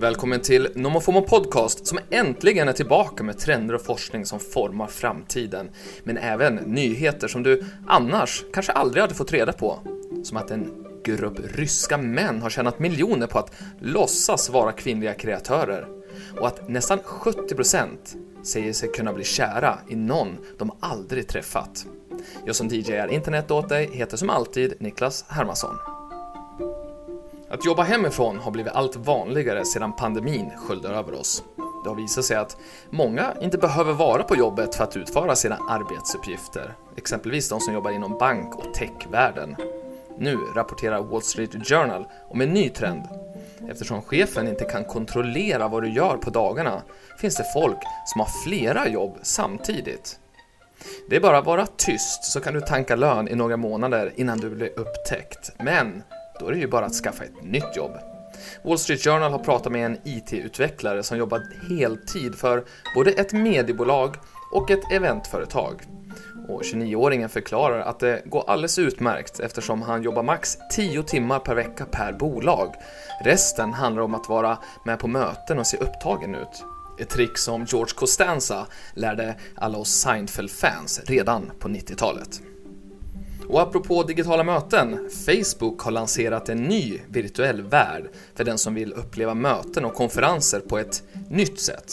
Välkommen till NomoFomo Podcast som äntligen är tillbaka med trender och forskning som formar framtiden. Men även nyheter som du annars kanske aldrig hade fått reda på. Som att en grupp ryska män har tjänat miljoner på att låtsas vara kvinnliga kreatörer. Och att nästan 70% säger sig kunna bli kära i någon de aldrig träffat. Jag som DJ är internet åt dig heter som alltid Niklas Hermansson. Att jobba hemifrån har blivit allt vanligare sedan pandemin sköljde över oss. Det har visat sig att många inte behöver vara på jobbet för att utföra sina arbetsuppgifter, exempelvis de som jobbar inom bank och techvärlden. Nu rapporterar Wall Street Journal om en ny trend. Eftersom chefen inte kan kontrollera vad du gör på dagarna finns det folk som har flera jobb samtidigt. Det är bara att vara tyst så kan du tanka lön i några månader innan du blir upptäckt. Men då är det ju bara att skaffa ett nytt jobb. Wall Street Journal har pratat med en IT-utvecklare som jobbat heltid för både ett mediebolag och ett eventföretag. Och 29-åringen förklarar att det går alldeles utmärkt eftersom han jobbar max 10 timmar per vecka per bolag. Resten handlar om att vara med på möten och se upptagen ut. Ett trick som George Costanza lärde alla oss Seinfeld-fans redan på 90-talet. Och apropå digitala möten, Facebook har lanserat en ny virtuell värld för den som vill uppleva möten och konferenser på ett nytt sätt.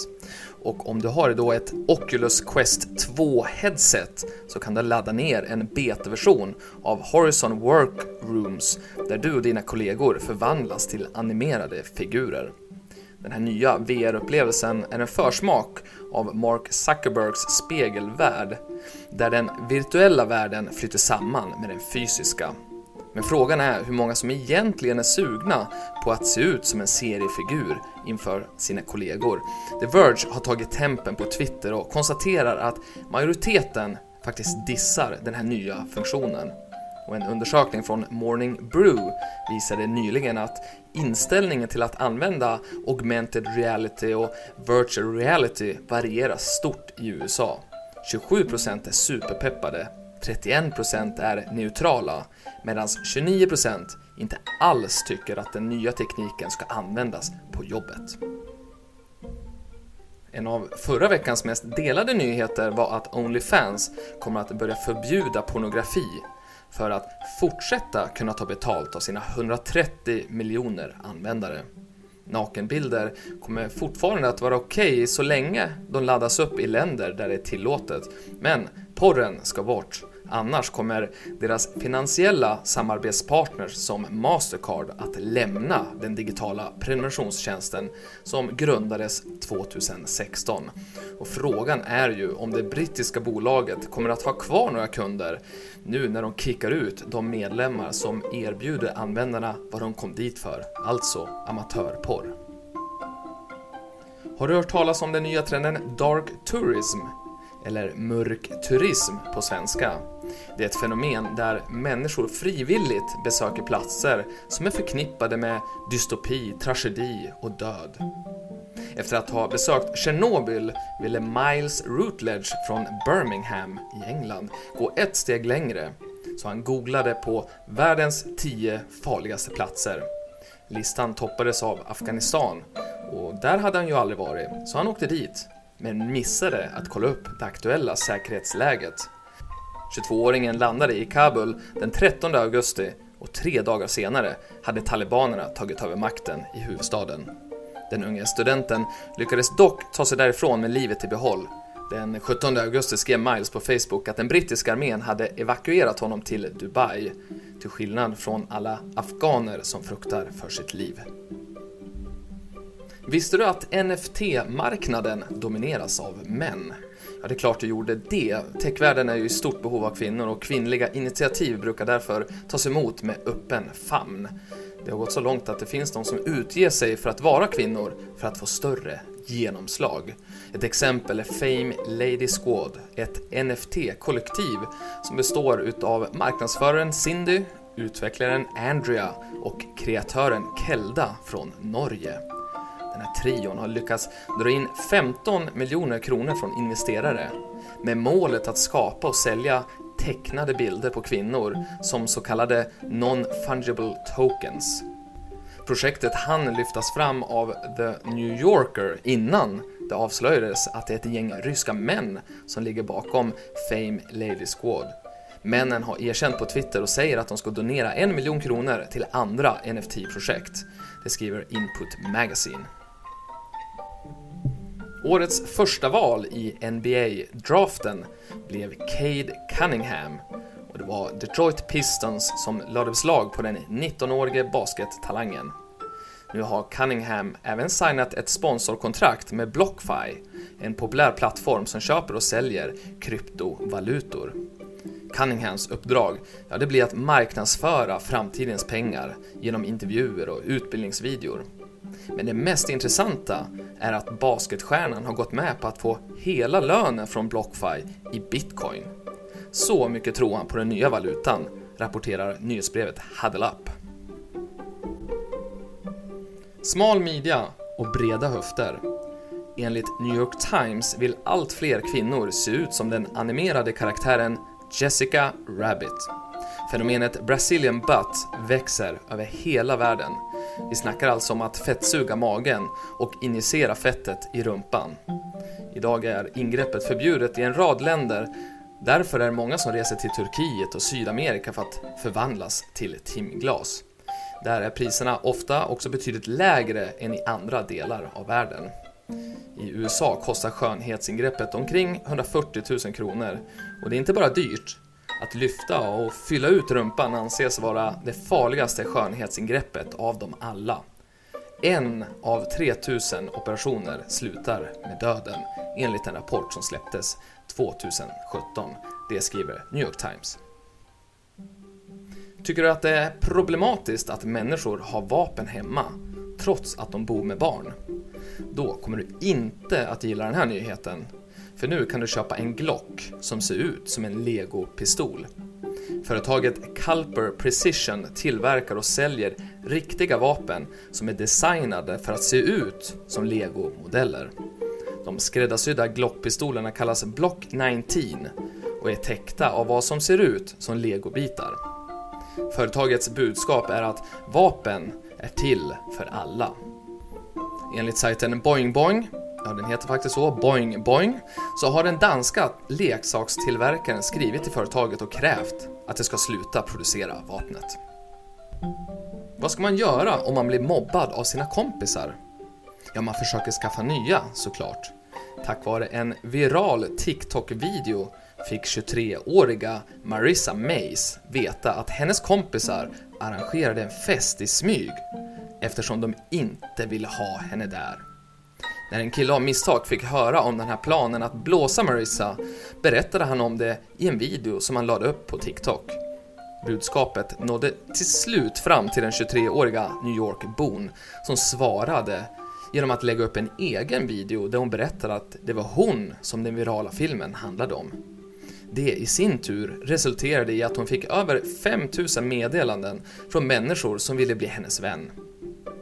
Och om du har då ett Oculus Quest 2-headset så kan du ladda ner en betaversion av Horizon Workrooms där du och dina kollegor förvandlas till animerade figurer. Den här nya VR-upplevelsen är en försmak av Mark Zuckerbergs spegelvärld, där den virtuella världen flyter samman med den fysiska. Men frågan är hur många som egentligen är sugna på att se ut som en seriefigur inför sina kollegor. The Verge har tagit tempen på Twitter och konstaterar att majoriteten faktiskt dissar den här nya funktionen. Och en undersökning från Morning Brew visade nyligen att inställningen till att använda augmented reality och virtual reality varierar stort i USA. 27% är superpeppade, 31% är neutrala, medan 29% inte alls tycker att den nya tekniken ska användas på jobbet. En av förra veckans mest delade nyheter var att Onlyfans kommer att börja förbjuda pornografi för att fortsätta kunna ta betalt av sina 130 miljoner användare. Nakenbilder kommer fortfarande att vara okej okay så länge de laddas upp i länder där det är tillåtet, men porren ska bort. Annars kommer deras finansiella samarbetspartners som Mastercard att lämna den digitala prenumerationstjänsten som grundades 2016. Och frågan är ju om det brittiska bolaget kommer att ha kvar några kunder nu när de kickar ut de medlemmar som erbjuder användarna vad de kom dit för, alltså amatörporr. Har du hört talas om den nya trenden Dark Tourism? Eller mörk turism på svenska. Det är ett fenomen där människor frivilligt besöker platser som är förknippade med dystopi, tragedi och död. Efter att ha besökt Tjernobyl ville Miles Routledge från Birmingham i England gå ett steg längre, så han googlade på världens 10 farligaste platser. Listan toppades av Afghanistan och där hade han ju aldrig varit, så han åkte dit, men missade att kolla upp det aktuella säkerhetsläget. 22-åringen landade i Kabul den 13 augusti och tre dagar senare hade talibanerna tagit över makten i huvudstaden. Den unge studenten lyckades dock ta sig därifrån med livet i behåll. Den 17 augusti skrev Miles på Facebook att den brittiska armén hade evakuerat honom till Dubai, till skillnad från alla afghaner som fruktar för sitt liv. Visste du att NFT-marknaden domineras av män? Ja, det är klart du gjorde det. Techvärlden är ju i stort behov av kvinnor och kvinnliga initiativ brukar därför tas emot med öppen famn. Det har gått så långt att det finns de som utger sig för att vara kvinnor för att få större genomslag. Ett exempel är Fame Lady Squad, ett NFT-kollektiv som består utav marknadsföraren Cindy, utvecklaren Andrea och kreatören Kelda från Norge. Den här trion har lyckats dra in 15 miljoner kronor från investerare med målet att skapa och sälja tecknade bilder på kvinnor som så kallade non-fungible tokens. Projektet hann lyftas fram av The New Yorker innan det avslöjades att det är ett gäng ryska män som ligger bakom Fame Lady Squad. Männen har erkänt på Twitter och säger att de ska donera en miljon kronor till andra NFT-projekt. Det skriver Input Magazine. Årets första val i NBA-draften blev Cade Cunningham och det var Detroit Pistons som lade beslag på den 19-årige baskettalangen. Nu har Cunningham även signat ett sponsorkontrakt med BlockFi, en populär plattform som köper och säljer kryptovalutor. Cunninghams uppdrag, ja det blir att marknadsföra framtidens pengar genom intervjuer och utbildningsvideor. Men det mest intressanta är att basketstjärnan har gått med på att få hela lönen från BlockFi i bitcoin. Så mycket tror han på den nya valutan, rapporterar nyhetsbrevet Huddle Up. Smal midja och breda höfter. Enligt New York Times vill allt fler kvinnor se ut som den animerade karaktären Jessica Rabbit. Fenomenet Brazilian butt växer över hela världen. Vi snackar alltså om att fettsuga magen och injicera fettet i rumpan. Idag är ingreppet förbjudet i en rad länder Därför är det många som reser till Turkiet och Sydamerika för att förvandlas till timglas. Där är priserna ofta också betydligt lägre än i andra delar av världen. I USA kostar skönhetsingreppet omkring 140 000 kronor och det är inte bara dyrt. Att lyfta och fylla ut rumpan anses vara det farligaste skönhetsingreppet av dem alla. En av 3000 operationer slutar med döden enligt en rapport som släpptes 2017. Det skriver New York Times. Tycker du att det är problematiskt att människor har vapen hemma trots att de bor med barn? Då kommer du inte att gilla den här nyheten. För nu kan du köpa en Glock som ser ut som en Lego-pistol. Företaget Culper Precision tillverkar och säljer riktiga vapen som är designade för att se ut som Lego-modeller. De skräddarsydda Glock-pistolerna kallas Block 19 och är täckta av vad som ser ut som legobitar. Företagets budskap är att vapen är till för alla. Enligt sajten Boing Boing, ja den heter faktiskt så, Boing Boing, så har den danska leksakstillverkaren skrivit till företaget och krävt att det ska sluta producera vapnet. Vad ska man göra om man blir mobbad av sina kompisar? Ja, man försöker skaffa nya såklart. Tack vare en viral TikTok-video fick 23-åriga Marissa Mays veta att hennes kompisar arrangerade en fest i smyg eftersom de inte ville ha henne där. När en kille av misstag fick höra om den här planen att blåsa Marissa berättade han om det i en video som han lade upp på TikTok. Budskapet nådde till slut fram till den 23-åriga New York-bon som svarade genom att lägga upp en egen video där hon berättade att det var hon som den virala filmen handlade om. Det i sin tur resulterade i att hon fick över 5000 meddelanden från människor som ville bli hennes vän.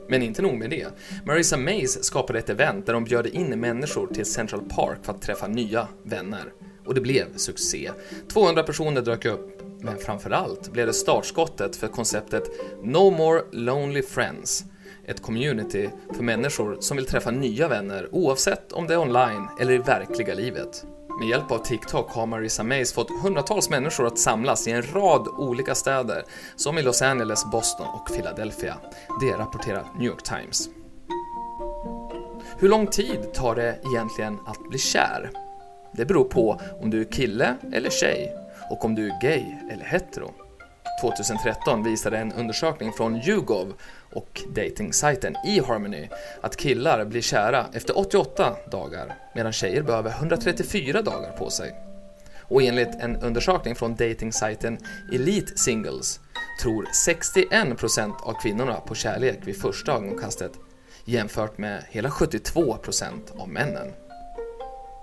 Men inte nog med det. Marissa Mays skapade ett event där de bjöd in människor till Central Park för att träffa nya vänner. Och det blev succé. 200 personer dök upp, men framförallt blev det startskottet för konceptet No More Lonely Friends. Ett community för människor som vill träffa nya vänner oavsett om det är online eller i verkliga livet. Med hjälp av TikTok har Marissa Mays fått hundratals människor att samlas i en rad olika städer, som i Los Angeles, Boston och Philadelphia. Det rapporterar New York Times. Hur lång tid tar det egentligen att bli kär? Det beror på om du är kille eller tjej och om du är gay eller hetero. 2013 visade en undersökning från YouGov och datingsajten eHarmony att killar blir kära efter 88 dagar medan tjejer behöver 134 dagar på sig. Och enligt en undersökning från datingsajten Elite Singles tror 61% av kvinnorna på kärlek vid första ögonkastet jämfört med hela 72% av männen.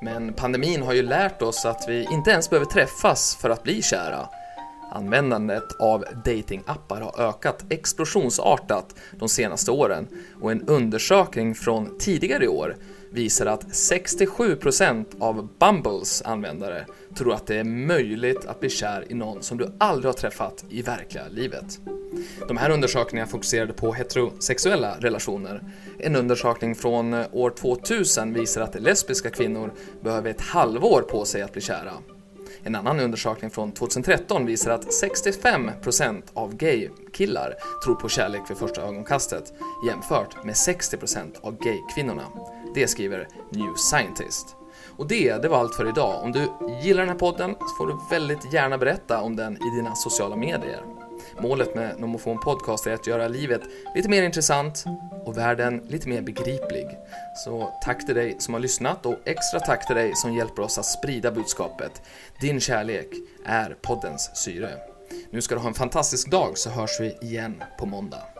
Men pandemin har ju lärt oss att vi inte ens behöver träffas för att bli kära. Användandet av datingappar har ökat explosionsartat de senaste åren och en undersökning från tidigare i år visar att 67% av Bumbles användare tror att det är möjligt att bli kär i någon som du aldrig har träffat i verkliga livet. De här undersökningarna fokuserade på heterosexuella relationer. En undersökning från eh, år 2000 visar att lesbiska kvinnor behöver ett halvår på sig att bli kära. En annan undersökning från 2013 visar att 65% av gay-killar tror på kärlek vid första ögonkastet jämfört med 60% av gay-kvinnorna. Det skriver New Scientist. Och det, det var allt för idag. Om du gillar den här podden så får du väldigt gärna berätta om den i dina sociala medier. Målet med Nomofon Podcast är att göra livet lite mer intressant och världen lite mer begriplig. Så tack till dig som har lyssnat och extra tack till dig som hjälper oss att sprida budskapet. Din kärlek är poddens syre. Nu ska du ha en fantastisk dag så hörs vi igen på måndag.